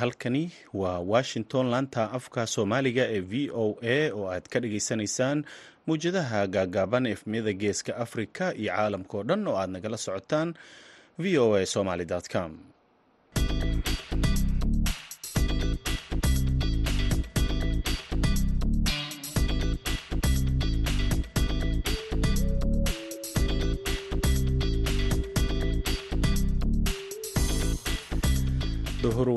halkani waa washington. Laanta afka soomaaliga ee v o a oo aad ka dhageysanaysaan mawjadaha gaagaaban efmiyada geeska afrika iyo caalamka oo dhan oo aad nagala socotaan v o a somaly com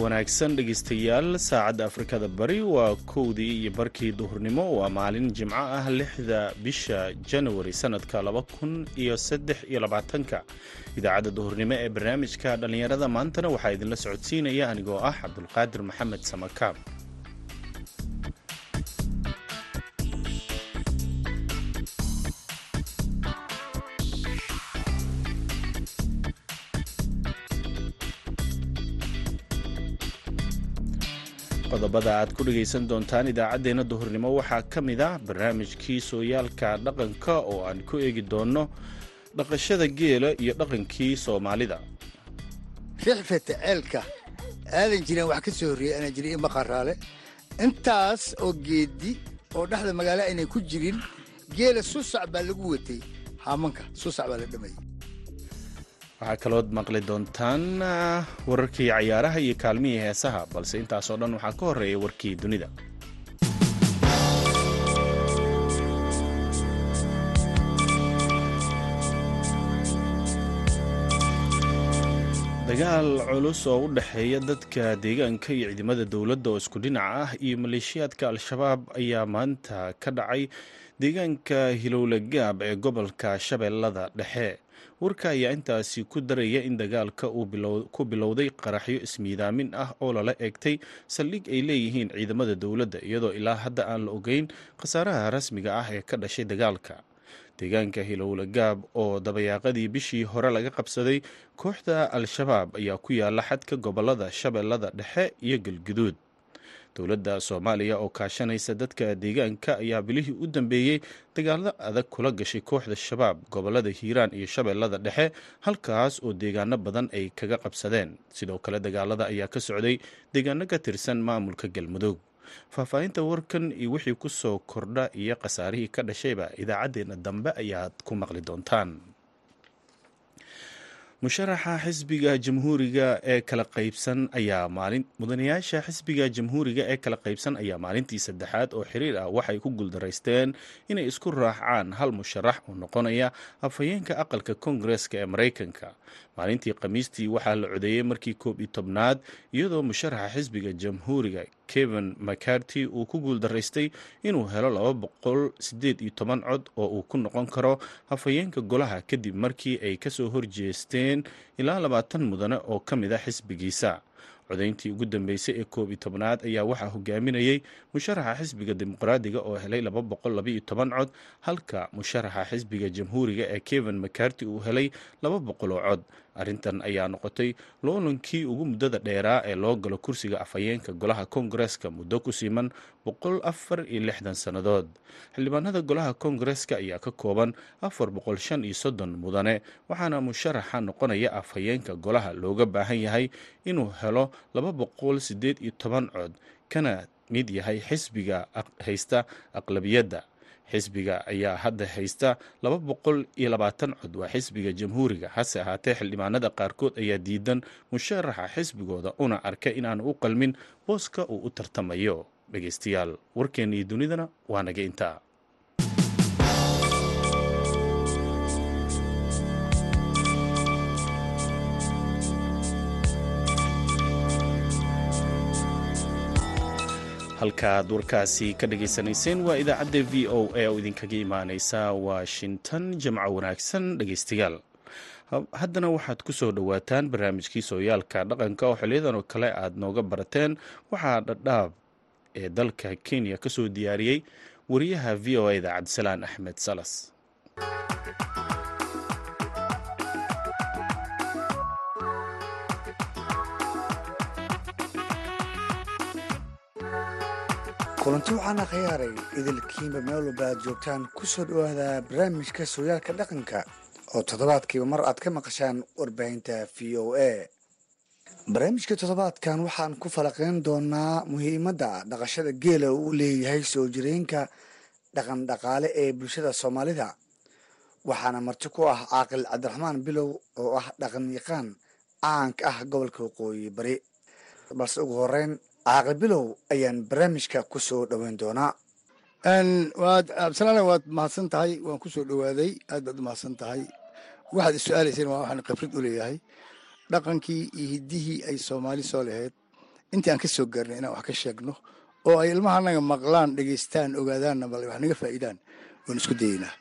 wanaagsan dhegeystayaal saacadda afrikada bari waa kowdii iyo barkii duhurnimo. Waa maalin jimco ah lixda bisha januari sanadka laba kun iyo saddex iyo labaatanka. Idaacadda duhurnimo ee barnaamijka dhallinyarada maantana waxaa idinla socodsiinaya anigoo ah cabdulqaadir maxamed samakaab qodobada aad ku dhegaysan doontaan idaacaddeenna duhurnimo. Waxaa ka mid ah barnaamijkii sooyaalka dhaqanka oo aan ku eegi doonno dhaqashada geela iyo dhaqankii soomaalida. Rixfata ceelka. Aadan jireen wax ka soo horreeyey aanan jirin ima qaraale intaas oo geeddi oo dhexda magaalo aynay ku jirin geela susac baa lagu watay. Haamanka susac baa la dhamayay waxaa kalood maqli doontaan wararkii cayaaraha iyo kaalmihii heesaha balse intaasoo dhan waxaa ka horreeya warkii dunida. Dagaal culus oo u dhexeeya dadka deegaanka iyo ciidamada dowladda oo isku dhinac ah iyo maleeshiyaadka al-shabaab ayaa maanta ka dhacay deegaanka hilowle gaab ee gobolka shabeellada dhexe warka ayaa intaasi ku daraya in dagaalka uu ku bilowday qaraxyo ismiidaamin ah oo lala eegtay saldhig ay leeyihiin ciidamada dowladda iyadoo ilaa hadda aan la ogeyn khasaaraha rasmiga ah ee ka dhashay dagaalka. Deegaanka hilowle gaab oo dabayaaqadii bishii hore laga qabsaday kooxda al-shabaab ayaa ku yaalla xadka gobollada shabeellada dhexe iyo galguduud dowladda soomaaliya oo kaashanaysa dadka deegaanka ayaa bilihii u dambeeyey dagaallo adag kula gashay kooxda shabaab gobollada hiiraan iyo shabeellada dhexe halkaas oo deegaano badan ay kaga qabsadeen. Sidoo kale dagaalada ayaa ka socday deegaano ka tirsan maamulka galmudug. Faahfaahinta warkan iyo wixii ku soo kordha iyo khasaarihii ka dhashayba idaacaddeenna dambe ayaad ku maqli doontaan musharaxa xisbiga jamhuuriga ee kala qaybsan ayaa maalin mudanayaasha xisbiga jamhuuriga ee kala qaybsan ayaa maalintii saddexaad oo xiriir ah waxay ku guuldaraysteen inay isku raacaan hal musharax oo noqonaya afhayeenka aqalka koongareska ee maraykanka maalintii khamiistii waxaa la codeeyey markii koob iyo tobnaad iyadoo musharaxa xisbiga jamhuuriga kevin mccarty uu ku guuldaraystay inuu helo laba boqol sideed iyo toban cod oo uu ku noqon karo hafayeenka golaha kadib markii ay ka soo horjeesteen ilaa labaatan mudane oo ka mid a xisbigiisa codayntii ugu dambeysay ee koob iyo tobnaad ayaa waxaa hogaaminayey musharaxa xisbiga dimuqraadiga oo helay laba boqol labaiyo toban cod halka musharaxa xisbiga jamhuuriga ee kevin mccarty uu helay laba boqol oo cod. Arrintan ayaa noqotay loolankii ugu muddada dheeraa ee loo galo kursiga afhayeenka golaha koongareska muddo ku siiman boqol afar iyo lixdan sannadood. Xildhibaanada golaha koongareska ayaa ka kooban afar boqol shan iyo soddon mudane waxaana musharaxa noqonaya afhayeenka golaha looga baahan yahay inuu helo laba boqol siddeed iyo toban cod kana mid yahay xisbiga haysta aqlabiyadda. Xisbiga ayaa hadda haysta laba boqol iyo labaatan cod. Waa xisbiga jamhuuriga. Hase ahaatee xildhibaanada qaarkood ayaa diidan musharaxa xisbigooda una arka inaan u qalmin booska uu u tartamayo. Dhegeystayaal warkeenna iyo dunidana waa naga intaa halkaad warkaasi ka dhageysanayseen waa idaacadda v o a oo idinkaga imaaneysa washington jimco wanaagsan dhegeystayaal. Haddana waxaad ku soo dhowaataan barnaamijkii sooyaalka dhaqanka oo xiliyadan oo kale aad nooga barateen. Waxaa dhadhaab ee dalka kenya ka soo diyaariyey wariyaha v o a da cabdisalaan axmed salas kulanti waxaana khiyaaray idilkiinba meel walba aad joogtaan ku soo dhowaada barnaamijka sooyaalka dhaqanka oo toddobaadkiiba mar aad ka maqashaan warbaahinta v o a. Barnaamijka toddobaadkan waxaan ku falaqeyn doonaa muhiimadda dhaqashada geela uu leeyahay soo jireenka dhaqan dhaqaale ee bulshada soomaalida. Waxaana marti ku ah caaqil cabdiraxmaan bilow oo ah dhaqan yaqaan caanka ah gobolka waqooyi bari. Balse ugu horeyn caaqil bilow ayaan barnaamijka ku soo dhoweyn doonaa. Waad absalaana waad mahadsan tahay waan ku soo dhowaaday aad baad u mahadsan tahay. Waxaad is-su-aalayseen waa waxaan khibrad u leeyahay. Dhaqankii iyo hiddihii ay soomaali soo lahayd intii aan ka soo gaarnay inaan wax ka sheegno oo ay ilmaha anaga maqlaan dhegeystaan ogaadaanna bal wax naga faa'iidaan waan isku dayeynaa.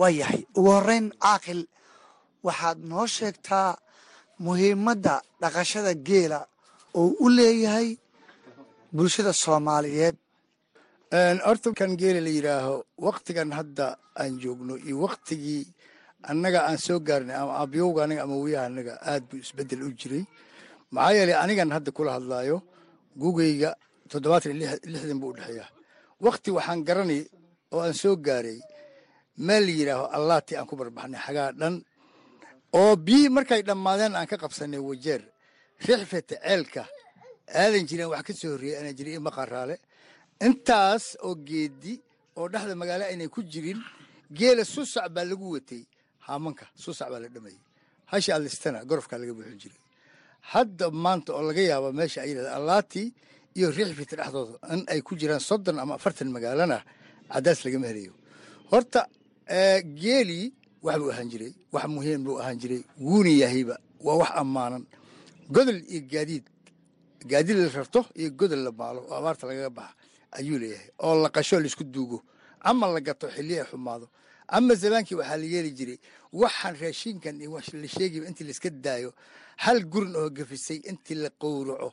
Waayahay ugu horeyn caaqil waxaad noo sheegtaa muhiimadda dhaqashada geela oo u leeyahay bulshada soomaaliyeed. Horta kan geela la yidhaaho waktigan hadda aan joogno iyo waktigii annaga aan soo gaarnay ama abyowga anaga ama wiyaha anaga aad buu isbeddel u jiray. Maxaa yeelay anigan hadda kula hadlaayo gugayga toddobaatan iyo lixdan buu u dhexeeyaa. Wakti waxaan garanay oo aan soo gaaray meel la yidhaaho allaati aan ku barbaxnay xagaa dhan oo bii markay dhammaadeen aan ka qabsanay wajeer rixfeta ceelka aadan jirin wax ka soo horreeyey aanan jirin ima qaraale intaas oo geedi oo dhexda magaalo aynay ku jirin geela susac baa lagu watay. Haamanka susac baa la dhamayay hasha alistana gorofkaa laga buuxin jiray. Hadda maanta oo laga yaabo meesha ay yidhahda allaati iyo rixfeta dhexdooda in ay ku jiraan soddon ama afartan magaalana cadaas lagama helayo. Horta geelii wax ahaan jiray wax muhiim buu ahaan jiray. Wuuna yahayba waa wax ammaanan. Godol iyo gaadiid gaadiid la rarto iyo godol la maalo oo abaarta lagaga baxa ayuu leeyahay. Oo la qasho la isku duugo ama la gato xilli ay xumaado. Ama zamaankii waxaa la yeeli jiray waxaan raashinkan iyo la sheegayba intii laiska daayo hal gurin oo gafisay intii la qowraco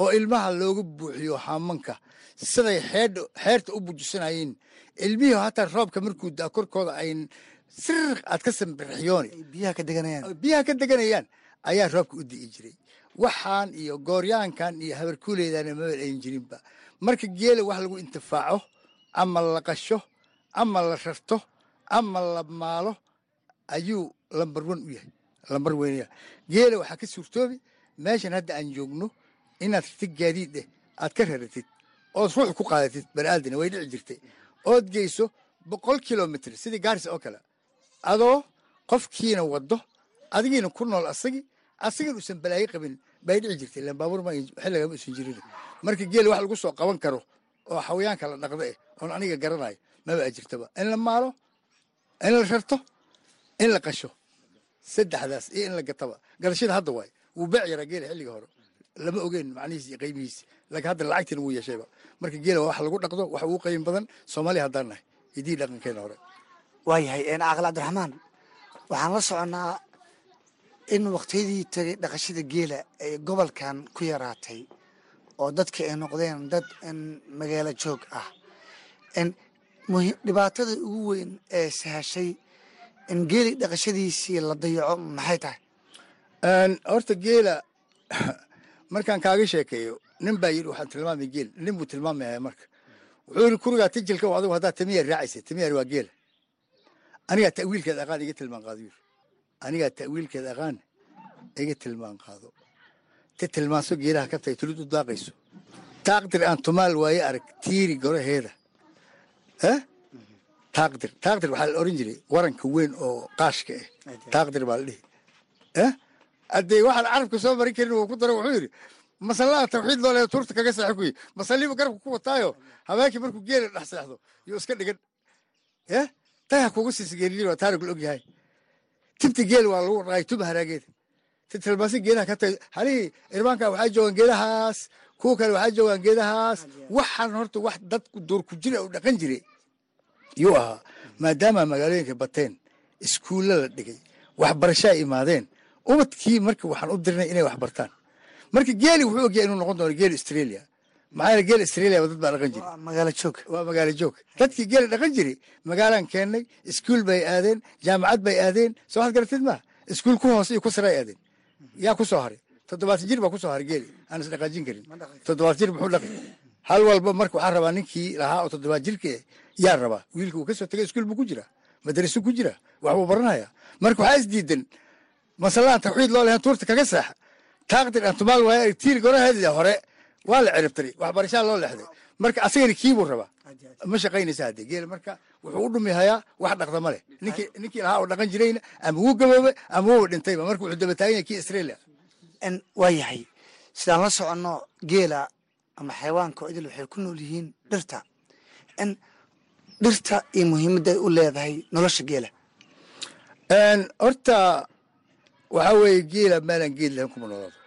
oo ilmaha looga buuxiyo haamanka. Siday xeedha xeerta u bujisanayeen ilmihii hataa roobka markuu daa korkooda ayn sir aad ka deganayaan. Biyaha ka deganayaan ayaa roobka u di'i jiray. Waxaan iyo gooryaankan iyo habarkuuleydana mabal ayn jirinba marka geela wax lagu intifaaco ama la qasho ama la rarto ama la maalo ayuu lambar wan u yahay lambar weynaya geela waxaa ka suurtoobi meeshan hadda aan joogno inaad ratid gaadiid eh aad ka raratid ood ruux ku qaadatid baniaadana way dhici jirtay. Ood geyso boqol kilomitr sidii gaaris oo kale adoo qofkiina wado adigiina ku nool asagii asagiin uusan balaayo qabin bay dhici jirtay ilan baabuur ma xilligama usan jirin. Marka geela wax lagu soo qaban karo oo xawayaanka la dhaqda eh oon aniga garanayo maba ajirtaba in la maalo in la rarto in la qasho. Saddexdaas iyo in la gataba. Gadashada hadda waay wuu beec yaraa geela xilliga hore. Lama ogeyn macnihiis iyo qiimihiisi laakiin hadda lacagtiina wuu yeeshayba. Marka geela wax lagu dhaqdo wax ugu qiim badan soomaaliya haddaan nahay idii dhaqankeena hore. Waayahay caaqil cabdiraxmaan waxaan la soconnaa in waqtiyadii tagay dhaqashada geela ay gobolkan ku yaraatay oo dadka ay noqdeen dad magaalo joog ah dhibaatada ugu weyn ee sahashay in geeli dhaqashadiisii la dayaco maxay tahay? Horta geela markaan kaaga sheekeeyo nin baa yidhi waxaan tilmaamay geel. Nin buu tilmaamaya marka. Wuxuu yidhi kurigaa tijilka adigu haddaad tamiyaar raacaysa tamiyaar waa geela anigaa ta'wiilkeed aqaan iga tilmaan qaado yidhi anigaa ta'wiilkeed aqaan iga tilmaan qaado. Ta tilmaanso geelaha ka tahay tulid u daaqayso. Taaqdir aan tumaal waaye arag tiiri goraheeda taaqdir taaqdir waxaa la oran jiray waranka weyn oo qaashka ah taaqdir baa la dhihi. Haddee waxaan carabka soo marin karin uu ku daro wuxuu yidhi masallaha tawxiid loo leeya tuurta kaga seexo kuyi masalliibu garabka ku wataayo habeenkii markuu geela dhex seexdo yuu iska dhigan. Tayha kugu siisa geeliyir waa taarigul og yahay tibta geel waa lagu dhaqay tuba haraageeda ti tilmaasi geedaha ka tagay halihii irmaanka waxaa joogaan geedahaas kuwa kale waxaa joogaan geedahaas waxaan horta wax dadku door ku jira u dhaqan jiray. Yuu ahaa maadaama magaalooyinka bateen iskuulla la dhigay waxbarashaa imaadeen ubadkii marka waxaan u dirnay inay wax bartaan marka geeli wuxuu ogyahay inuu noqon doono geeli australia maxaa geel australia dad baa dhaqan jiray. Magaalo joog. Waa magaalo joog. Dadkii geela dhaqan jiray magaalaan keennay iskuul bay aadeen jaamacad bay aadeen soo waxaad garatid iskuul ku hoose iyo ku sare ay aadeen. Yaa ku soo haray. Toddobaatan jir baa ku soo haray geeli aan is dhaqaajin karin. Toddobaatan jir muxuu dhaqi hal walba marka waxaa rabaa ninkii lahaa oo toddobaad jirka yaa rabaa. Wiilka uu ka soo tagay iskuul buu ku jiraa madrasu ku jiraa wax buu baranaya marka waxaa isdiidan masalaan tawxiid loo lehen tuurta kaga seexa taaqdir antumaal waaya tiil goraheedii hore waa la ciribtiray waxbarashaa loo lexday marka asagana kiibuu rabaa. Ma shaqaynaysa haddee geela marka wuxuu u dhumihayaa wax dhaqda ma leh. Ninkii ninkii lahaa oo dhaqan jirayna ama wuu gaboobe ama wuu dhintayba marka wuxuu daba taagan yahay kii israelia waa yahay. Sidaan la soconno geela ama xayawaanka oo idil waxay ku nool yihiin dhirta. N dhirta iyo muhiimadda ay u leedahay nolosha geela. Horta waxaa weeye geela maalaan geed lahayn kuma noolado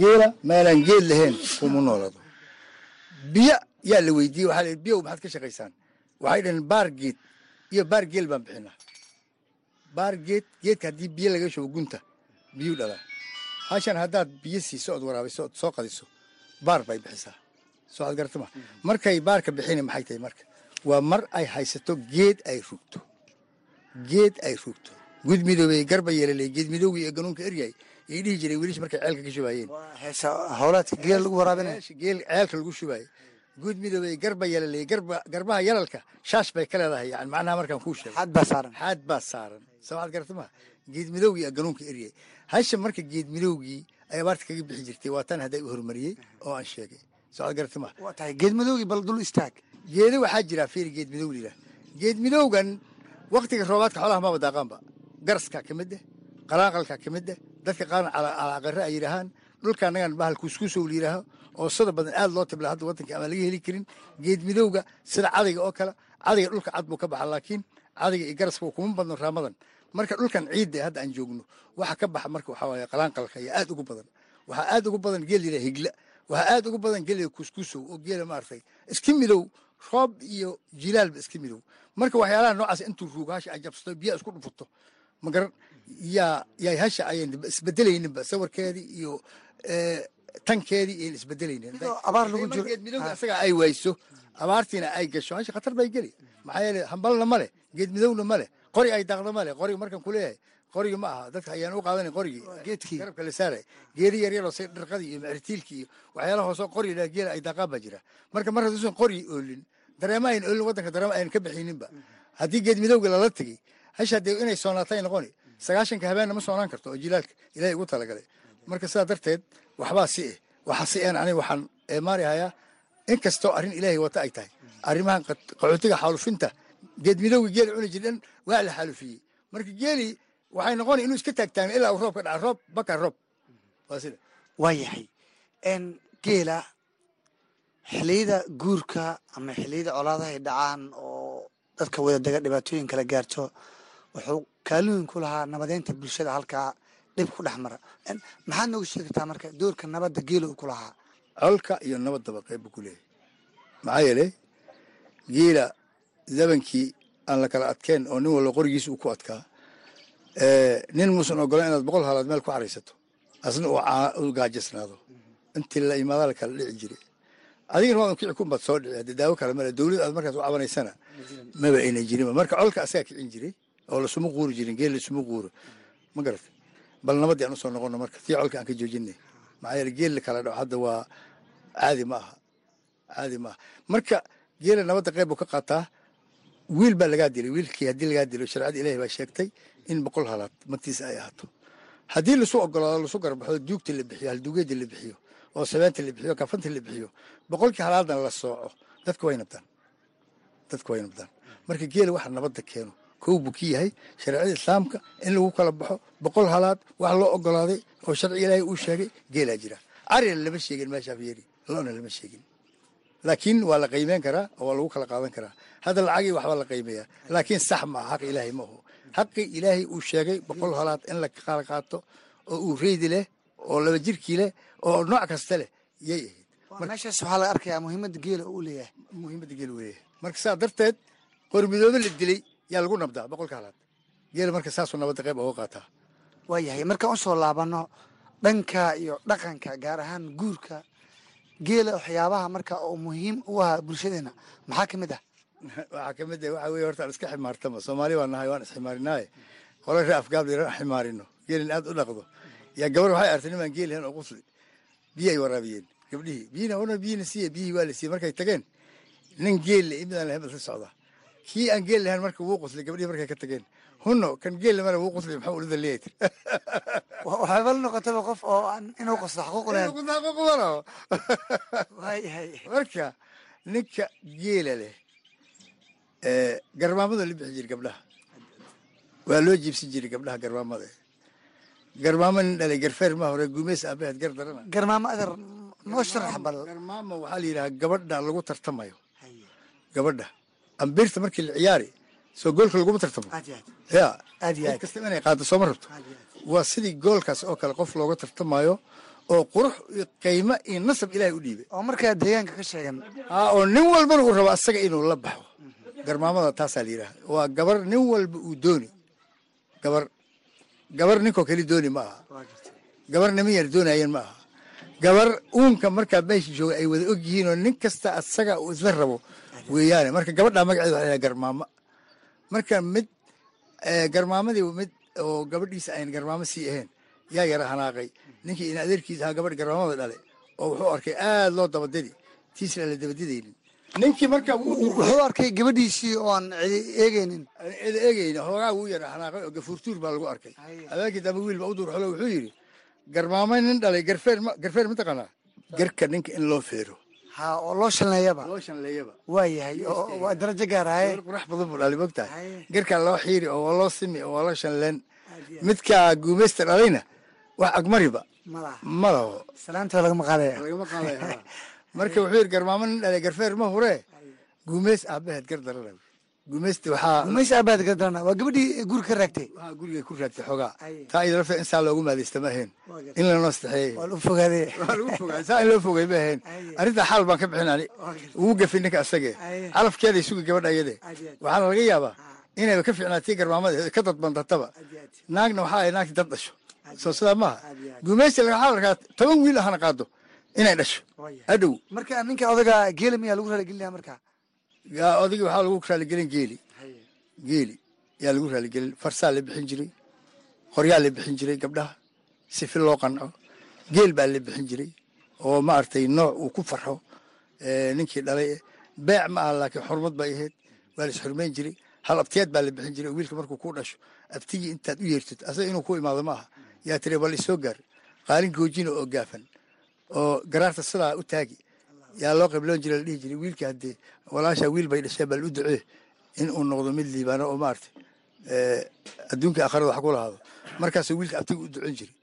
geela maalaan geed lahayn kuma noolado. Biyo yaa la weydiiyey waxaa la biyow maxaad ka shaqaysaan? Waxay dhaheen baar geed. Iyo baar geel baan bixinaa. Baar geed geedka haddii biyo laga shubo gunta biyuu dhalaa. Hashan haddaad biyo siiso ood waraabiso ood soo qadiso baar bay bixisaa. Soo ad garata ma markay baarka bixina maxay tahay marka? Waa mar ay haysato geed ay rugto. Geed ay rugto gud midoobey garba yeelaley geed midowgii ee ganuunka eryay ay dhihi jireen welish markay ceelka ka shubaayeen. Geel ceelka lagu shubaayey gud midoobey garba yeelaley garba garbaha yalalka shaash bay ka leedahay. Yani macnaha markaan kuu saaran. Xaad baa saaran. Samaad garata ma geed midowgii ee ganuunka eryay hasha marka geed midowgii ay abaarta kaga bixi jirtay waa tan hadday u horumariyey oo aan sheegay. Samaad garata ma waa tahay geed madowgii bal dul istaag. Geedo waxaa jira fiiri geed midow lilah geed midowgan waktiga roobaadka xoolaha maba daaqaanba garaska ka mid eh qalaaqalka ka mid eh dadka qaarna calaaqare ay yidhaahaan dhulka annagan bahal kuuskuusow la yidhaaho oo sada badan aad loo tibla hadda waddanka ama laga heli karin geed midowga sida cadayga oo kale cadayga dhulka cad buu ka baxa laakiin cadayga iyo garaska kuma badno raamadan marka dhulkan ciidda hadda aan joogno waxa ka baxa marka waxaa qalaanqalka ayaa aad ugu badan. Waxaa aad ugu badan geel yidhaha higla. Waxaa aad ugu badan geel yidhaha kuuskuusow oo geela maaragtay iska midow roob iyo jilaalba iska midow. Marka waxyaalaha noocaas intuu ruugo hasha ay jabsato biyaa isku dhufuto magaran yaa yaay hasha ayan isbedelayninba sawirkeedii iyo tankeedii iyan isbedelaynin. Abaar lagu jiro geed midowga asaga ay wayso abaartiina ay gasho hasha khatar bay geli. Maxaa yeele hambalna ma leh geed midowna ma leh qori ay daaqda ma leh qoriga markaan kuleeyahay qorigi ma aha dadka ayaan u qaadanay qorigii geedkii. garabka la saaray. geedi yar yaroo say dhirqadii iyo macritiilkii iyo waxyaalaha hoosoo qori la geela ay daaqaan baa jira. Marka mar hadduusan qori oolin dareema ayn oolin waddanka dareema ayn ka bixininba haddii geed midowga lala tegey hasha dee inay soonaatay noqoni. Sagaashanka habeenna ma soonaan karto oo jilaalka ilaahay ugu talagalay. Marka sidaa darteed waxbaa si eh waxa si en aniga waxaan eemaari hayaa in kastoo arrin ilaahay wata ay tahay. Arrimahan qaxootiga xaalufinta geed midowga geela cuni jirdhan waa la xaalufiyey. Marka geelii waxay noqoni inuu iska taagtaagno ilaa uu roob ka dhaca roob baka roob. Waa sida. Waa yahay geela xiliyada guurka ama xiliyada colaadaha ay dhacaan oo dadka wada dega dhibaatooyin kala gaarto wuxuu kaalooyin ku lahaa nabadeynta bulshada halkaa dhib ku dhex mara. Maxaad noogu sheegi kartaa marka doorka nabadda geela uu ku lahaa? Colka iyo nabaddaba qayb buu ku leeyahay. Maxaa yeelay geela zabankii aan la kala adkeen oo nin walba qorigiisa uu ku adkaa nin muusan ogolan inaad boqol halaad meel ku xaraysato asna uu gaajasnaado intii la imaadaa la kala dhici jiray. Adigana waa kici kunbaad soo dhici haddii daawo kale male dowlad aad markaas u cabanaysana maba ayna jirinba marka colka asagaa kicin jiray oo lasuma quuri jirin geel lasuma quuro ma garata bal nabaddii aan u soo noqono marka tii colka aan ka joojinay. Maxaa yeele geel la kala dhaco hadda waa caadi ma caadi ma marka geela nabadda qayb buu ka qaataa wiil baa lagaa dilay. Wiilkii haddii lagaa dilo shareecada ilaahi baa sheegtay in boqol halaad magtiisa ay ahaato. Haddii lasu ogolaado lasu garbaxo duugta la bixiyo halduugeeda la bixiyo oo sabeenta la bixiyo kafanta la bixiyo boqolkii halaadna la sooco. Dadka way nabdaan dadka way nabdaan marka geela waxa nabadda keeno kow buu ki yahay shareecada islaamka in lagu kala baxo boqol halaad wax loo ogolaaday oo sharci ilaahay uu sheegay geelaa jira. Arina lama sheegin meeshaa fiiri loona lama sheegin. Laakiin waa la qiimeyn karaa oo waa lagu kala qaadan karaa. Hadda lacagii waxbaa la qiimeeyaa laakiin sax ma aha xaq ilaahay ma aho ilaahay uu sheegay boqol halaad in la kala qaato oo uu reydi leh oo laba jirkii leh oo nooc kasta leh yay ahayd. Meeshaas waxaa laga arkayaa muhiimadda geela uu leeyahay. Muhiimadda geel weeye marka saa darteed qormidoobe la dilay yaa lagu nabdaa boqolka halaad. Geela marka saasuu nabadda qayb uga qaataa waa yahay markaan u soo laabano dhanka iyo dhaqanka gaar ahaan guurka geela waxyaabaha marka oo muhiim u ah bulshadeena maxaa ka mid ah? Waxaa ka mid ah waxaa weeye horta aan iska ximaartama soomaali baan nahay waan isximaarinaaye qolo ree afgaabli aan ximaarino. Geelin aad u dhaqdo. Yaa gabar waxay artay nimaan geel lahayn oo qusli biyo ay waraabiyeen gabdhihii. Biyina ona biyina siiye biyihii waa la siiyey markay tageen. Nin geel le imidaan lahayn bas la socda kii aan geel lahayn marka wuu quslay gabdhihii markay ka tageen hunno kan geel lamana wuu quslay maxaa ulida leeyahay waxayba la noqotaba qof oo aan inuu qoslo xaquuq waayahay marka ninka geela leh ee garmaamada la bixi jiray gabdhaha waa loo jiibsan jiray gabdhaha garmaamada garmaamo nin dhalay garfeer ma hore guumeys aabaheed gar darana garmaamo adeer noo sharax bal. Garmaamo waxaa la yidhaha gabadha lagu tartamayo gabadha ambirta markii la ciyaari soo goolka laguma tartamo ya cid kastaba inay qaado sooma rabto. Waa sidii goolkaas oo kale qof looga tartamayo oo qurux iyo qiimo iyo nasab ilaahay u dhiibay. Oo markaa deegaanka ka sheegan. Oo nin walbana uu rabo asaga inuu la baxo. Garmaamada taasaa la yidhaha waa gabar nin walba uu dooni. Gabar gabar ninkoo keli dooni ma aha. Gabar niman yar doonayeen ma aha. Gabar uunka markaa meesha jooga ay wada og yihiin oo nin kasta asaga uu isla rabo weeyaane marka gabadhaa magaceeda yidhaha garmaamo marka mid eh, garmaamadii mid oo gabadhiisa ayn garmaamo sii ahayn yaa yara hanaaqay. Ninkii in adeerkiisa ahaa gabadh garmaamada dhale oo wuxuu arkay aad loo dabadidi tiisna la dabadidaynin ninkii marka wuxuu arkay gabadhiisii oo aan cidi eegaynin. Ida eegayna hoogaa wuu yara hanaaqay oo gafuurtuur baa lagu arkay. Habeenkii dambe wiil ba u duur xolo wuxuu yidhi garmaamo nin dhalay garfeer ma garfeer ma taqaanaa? Garka ninka in loo feero ha oo loo shalneeyaba loo shanleeyaba waayahay oo waa darajo gaaraye gabar qurax badan buu dhalay mogtahay garkaa loo xiiri oo waa loo simi oo waa loo shanleen midka guumaysta dhalayna wax agmariba. Malaha ma laho salaanta lagama qaadaya lagama marka wuxuu yidhi garmaamo nin dhalay garfeer ma huree. Guumays aabaheed gar darana guumaysta waxaa gumays aabaad gadarana waa gabadhii guri ka raagtay. Guriga ku raagtay xoogaa. Taa iyada lafteeda in saa loogu maadaysta ma ahayn. In lanoo saxeeyey waa lu fogaadee waa lagu fogay saa in loo fogay ma ahayn. Arrintaa xaal baan ka bixin ani gafay ninka asage calafkeeday sugi gabadha iyade waxaana laga yaabaa inayba ka fiicnaatii garmaamada ka aad. naagna waxaa ay naagti dad dhasho. Soo sidaa maaha. Gumaysi waxaa la rakaa toban wiil ahana qaado inay dhasho. Hadhow. Marka ninka odaga geela miyaa lagu raaligelinaya marka? yaa odagii waxaa lagu raaligelin geeli. Geeli. Yaa lagu raaligelin farsaa la bixin jiray. Qoryaa la bixin jiray gabdhaha. Sifi loo qanco. Geel baa la bixin jiray. Oo maaragtay nooc uu ku farxo. Ninkii dhalay. Beec ma aha laakiin xurmad bay ahayd. Waa la isxurmayn jiray. Hal abtiyaad baa la bixin jiray. Oo wiilka markuu ku dhasho abtigii intaad u yeertid asaga inuu ku imaado ma aha. Yaa tiri bal isoo gaar. Qaalin goojina oo gaafan. Oo garaarta sidaa u taagi yaa loo qibloon jiray la dhihi jiray wiilka haddee walaashaa wiil bay dhasheen bal u ducee in uu noqdo mid liibaano oo maaragtay eh, adduunka aakhirada wax ku lahaado. Markaasuu wiilka abtiga u ducin jiray.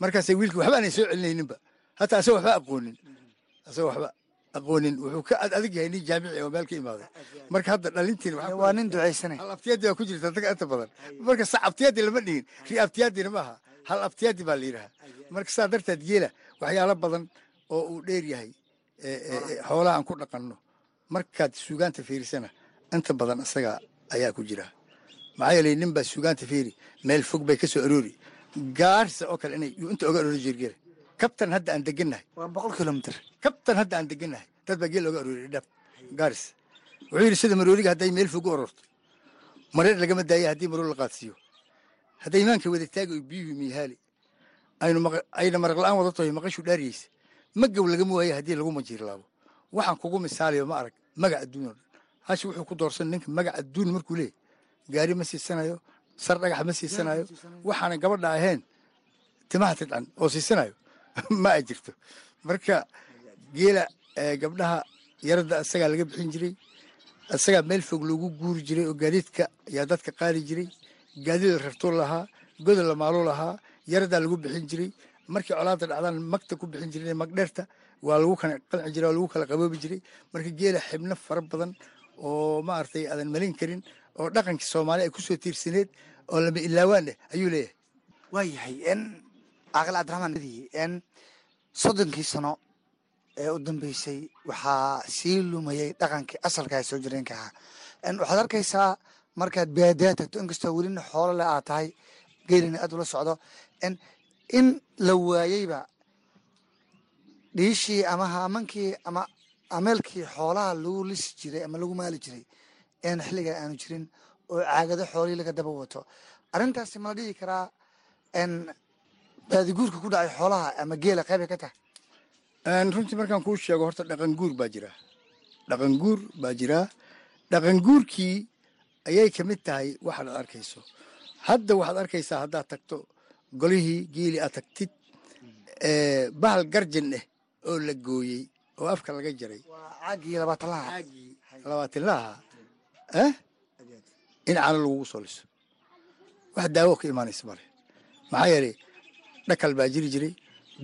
Markaasay wiilka waxba aanay soo celinayninba. Hataa asagoo waxba aqoonin. Asagoo waxba aqoonin. Wuxuu ka ad adag yahay nin jaamici oo meel ka imaaday. Marka hadda dhalintiin waa nin ducaysanay hal abtiyaadi baa ku jirta dadka inta badan. Marka sac abtiyaadi lama dhihin. Ri abtiyaadina maaha hal abtiyaadi baa la yidhaha marka saa darteed geela waxyaalo badan oo uu dheer yahay xoolaha aan ku dhaqanno. Markaad suugaanta fiirisana inta badan isaga ayaa ku jira. Maxaa yeelay nin baa suugaanta fiiri meel fog bay ka soo aroori. Gaarsa oo kale inay inta oga aroori jir geela kabtan hadda aan degannahay waa boqol kilomitr kabtan hadda aan degannahay dad baa geel oga aroori dhab gaaris wuxuu yidhi sida maroodiga hadday meel fog u ororto mareer lagama daaya haddii maroor la qaadsiiyo. Hadday imaanka wada taagi oy biyuhu miihaali ayna maraq la'aan wada tahay maqashu dhaariyeysa magaw lagama waayo haddii lagu majiirlaabo? Waxaan kugu misaaliyo ma arag magac adduun oo dhan hashi wuxuu ku doorsan ninka magac adduun markuu leeyahy gaari ma siisanayo sar dhagax ma siisanayo. Waxaana gabadha ahayn timaha tidcan oo siisanayo. Ma ay jirto. Marka geela eh, gabdhaha yaradda isagaa laga bixin jiray. Isagaa meel fog loogu guuri jiray oo gaadiidka ayaa dadka qaadi jiray. Gaadiid la lahaa goda la maaluu lahaa yaraddaa lagu bixin jiray markii colaada dhacdaan magta ku bixin jiray magdheerta waa lagu kala qanci jiray waa lagu kala qaboobi jiray. Marka geela xibno fara badan oo maaragtay aadan malin karin oo dhaqankii soomaali ay ku soo tiirsaneed oo lama ilaawaan eh ayuu leeyahay. Waayahay n caaqil cabdiraxmaan n soddonkii sano ee u dambeysay waxaa sii lumayay dhaqankii asalka ee soo jireenka ahaa. N waxaad arkaysaa markaad baadiyaa tagto inkastoo welina xoolo le aad tahay geelina aad ula socdo. N in la waayeyba dhiishii ama haamankii ama ameelkii xoolaha lagu lisi jiray ama lagu maali jiray een xilligan aanu jirin oo caagado xoolihii laga daba wato. Arrintaasi ma la dhihi karaa n baadiguurka ku dhacay xoolaha ama geela qeybay ka tahay? Runtii markaan kuu sheego horta dhaqan guur baa jira. Dhaqan guur baa jira. Dhaqan guurkii ayay ka mid tahay waxaad arkayso. Hadda waxaad arkaysaa haddaad tagto golihii geeli aad tagtid bahal garjan ah oo la gooyey oo afka laga jaray. Labaatanlaha eh? In caano lagugu soo liso. Wax daawo ka imaanaysa male maxaa yeelay dhakal baa jiri jiray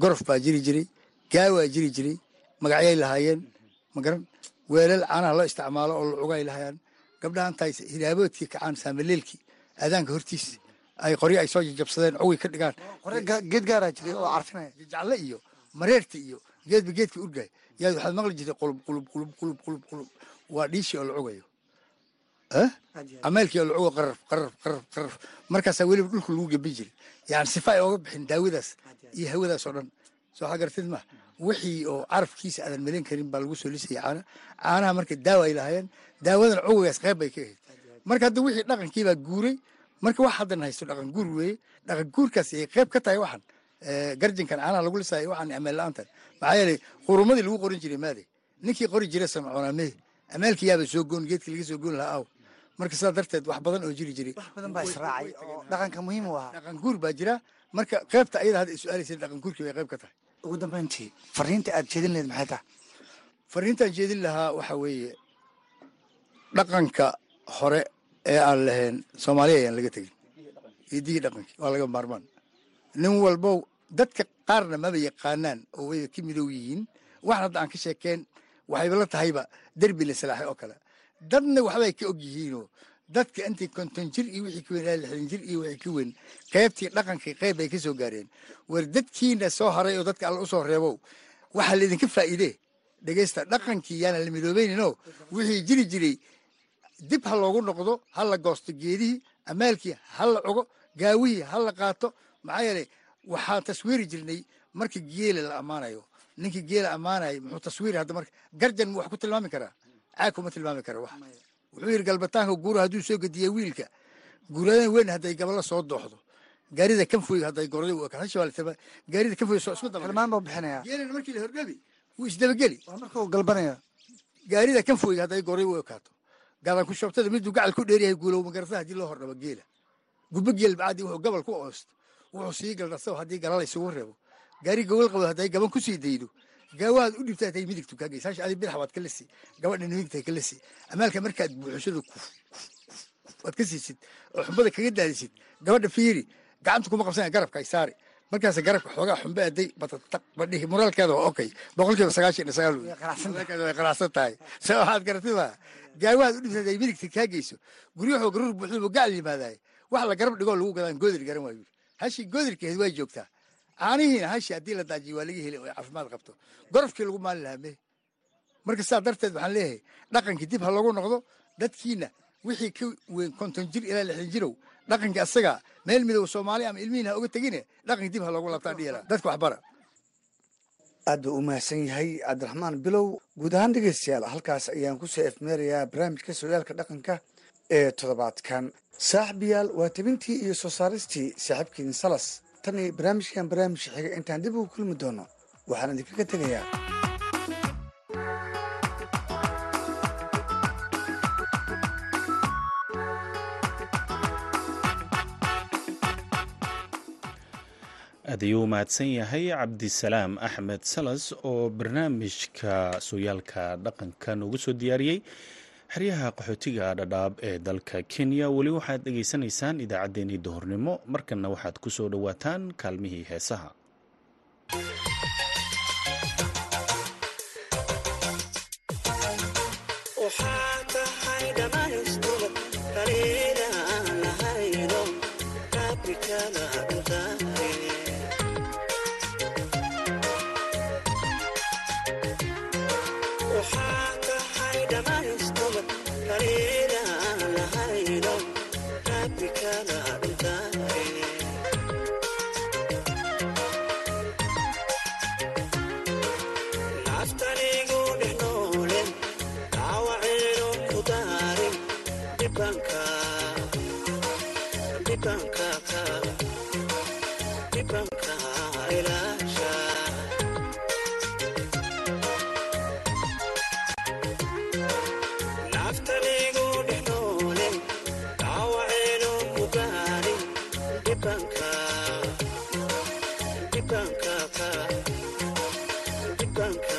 gorof baa jiri jiray gaawaa jiri jiray magacyay lahaayeen. Magaran weelal caanaha loo isticmaalo oo lacugay lahaayaan gabdhaha intaay hiraaboodkii kacaan saamaleelkii aadaanka hortiisa ay qoryo ay soo jajabsadeen cugi ka dhigaan. Geed gaaraa jiray oo carfinaya jacle iyo mareerta iyo geedba geedka urgay yaa waxaad maqli jirtay qulub qulub qulub qulub qulub qulub. Waa dhiishii oo la cugayo. Ameelkii oo la cugo qaraf qaraf qaraf qaraf markaasaa weliba dhulka lagu gebi jiray. Yani sifa ay ooga bixin daawadaas iyo hawadaas oo dhan. Soo xagartid ma wixii oo carafkiisa aadan melin karin baa lagu soo lisayay caana. Caanaha marka daawa ay lahaayeen daawadan cugigaas qayb bay ka ahayd. Marka hadda wixii dhaqankii baa guuray marka wax haddan haysto dhaqan guur weeye dhaqan guurkaas ay qayb ka tahay waxan garjinkan caanaha lagu lisaayo waxaan ameel la'aantan maxaa yeelay qurumadii lagu qorin jiray maade. Ninkii qori jiray samcoonaa mee. Ameelkii yaaba soo goon geedkii laga soo goon lahaa aw. Marka sidaa darteed wax badan oo jiri jiray. Wax badan baa israacay oo dhaqanka muhiim u ahaa. Dhaqan guur baa jira. Marka qaybta ayada hadda su'aalaysa dhaqan guurkii bay qayb ka tahay. Ugu dambeyntii fariinta aad jeedin lahayd maxay tahay? Fariintaan jeedin lahaa waxaa weeye dhaqanka hore ee aan lahayn soomaaliya ayaan laga tegin. Hidigii dhaqankii waa laga maarmaan. Nin walbow dadka qaarna maba yaqaanaan oo way ka midow yihiin. Waxan hadda aan ka sheekeen waxayba la tahayba derbi la salaaxay oo kale. Dadna waxbay ka og yihiinoo dadka intii konton jir iyo wixii ka weyn ilaa jir iyo wixii ka weyn qaybtii dhaqankii qayb bay ka gaareen. War dadkiina soo haray oo dadka alla u soo reebow waxaa laydinka faa'iidee? Dhegeysta dhaqankii yaana la midoobayninoo? Wixii jiri jiray dib ha loogu noqdo ha la goosto geedihii amaalkii ha la cugo gaawihii ha la qaato maxaa yeelay waxaan taswiiri jirnay marka geela la ammaanayo ninkii geela ammaanayay muxuu taswiiri hadda marka garjan mu wax ku tilmaami karaa? Caag kuma tilmaami kara wax. Wuxuu yidhi galbataanka guura hadduu soo gediya wiilka guuradan weyn hadday gabala soo dooxdo. Gaarida kanfoyga hadday hashabaa gaarida kanfoyga soo isku daba tilmaan buu bixinayaa. Geelina markii la hordhabi wuu isdabageli waa marka uu galbanaya gaarida kanfoyga hadday goray u ekaato gadan ku shoobtada miduu gacal ku dheeryahay guulow magarasa haddii loo hordhabo geela. Gubbo geel bacdi wuxuu gabal ku oosto wuxuu sii galdharsao haddii galala isugu reebo. Gaari gawal qabo hadday gaban ku sii daydo. Gaawahaad u dhibta hatay midigtu kaa geysa adi bidix waad ka gabadha midigta ka amaalka markaad buuxishada kuf waad ka siisid oo xumbada kaga daadisid gabadha fiiri gacanta kuma qabsanaya garabka ay saari. Markaas garabka xoogaa xumbe aday badhihi moraalkeeda waa okay boqolkiiba sagaashan iyo sagaal qanacsan tahay. Se waxaad garatid maa gaawahaad u dhibta hadday midigta kaa geyso. Guryaxoo garuur buuxda buu gacal yimaadaay. Wax la garab dhigoo lagu gadaan goodir garan waayu hashii goodirkeed waa joogtaa. Caanihiina hashi haddii la daajiyo waa laga heli oo caafimaad qabto. Gorofkii lagu maali lahaa me marka saa darteed waxaan leeyahay dhaqankii dib ha loogu noqdo dadkiina wixii ka weyn konton jir ilaa lixdan jirow dhaqankii asaga meel midow soomaali ama ilmihiin ha oga tegine dhaqankii dib ha loogu laabtaan dhiyala dadka waxbara aad buu u mahadsan yahay cabdiraxmaan bilow. Guud ahaan dhegeystayaal halkaas ayaan ku soo efmeerayaa barnaamijka sooyaalka dhaqanka ee toddobaadkan. Saaxiibayaal waa tebintii iyo soo saaristii saaxiibkiin salas. Tan iyo barnaamijkan barnaamijka xiga intaan dib ugu kulmi doono waxaan idinkaga tegayaa aad ayuu u mahadsan yahay cabdisalaam axmed salas oo barnaamijka sooyaalka dhaqanka noogu soo diyaariyey xeryaha qaxootiga dhadhaab ee dalka kenya. Weli waxaad dhegaysanaysaan idaacaddeenii duhurnimo markanna waxaad ku soo dhowaataan kaalmihii heesaha dukaanka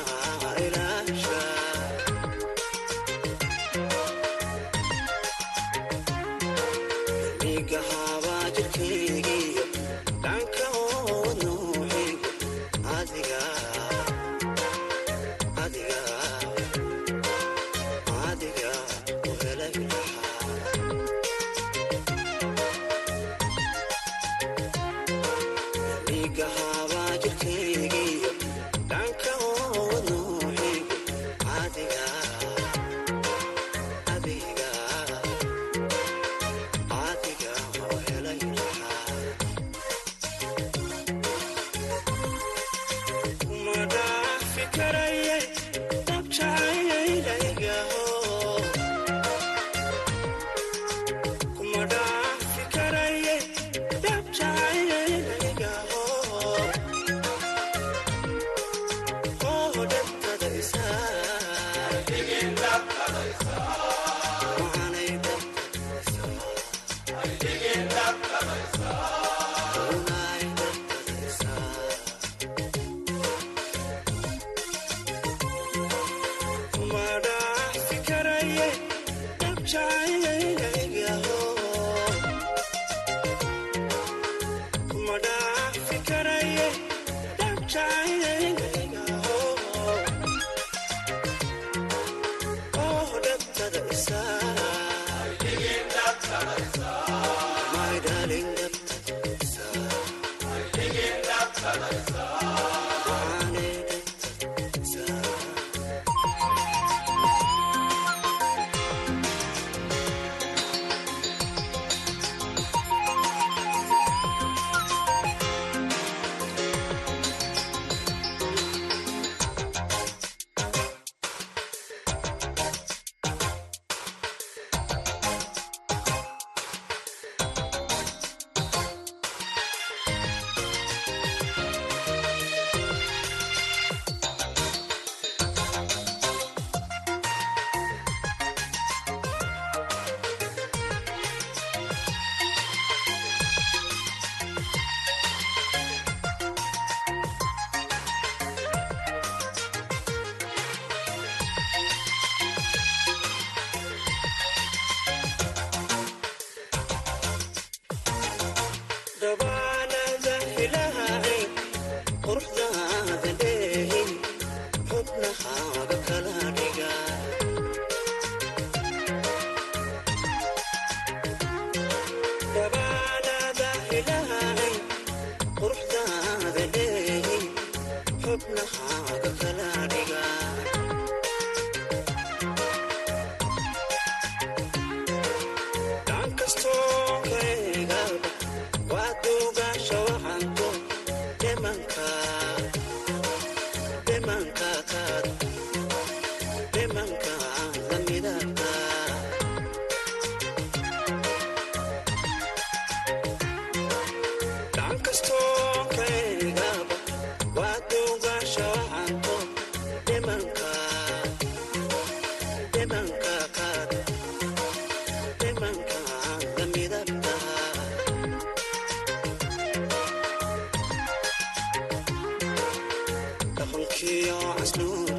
في عسلوب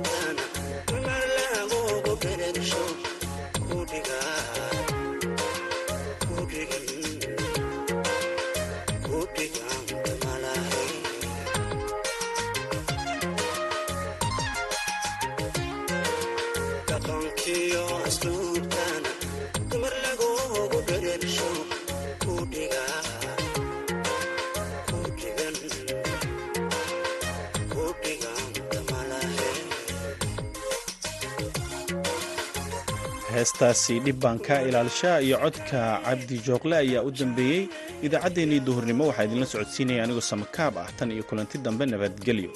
heestaasi dhibbaan ka iyo codka cabdi jooqle ayaa u dambeeyey. Idaacaddeenii duhurnimo waxaa idinla socodsiinaya anigoo samakaab ah tan iyo kulanti dambe nabadgelyo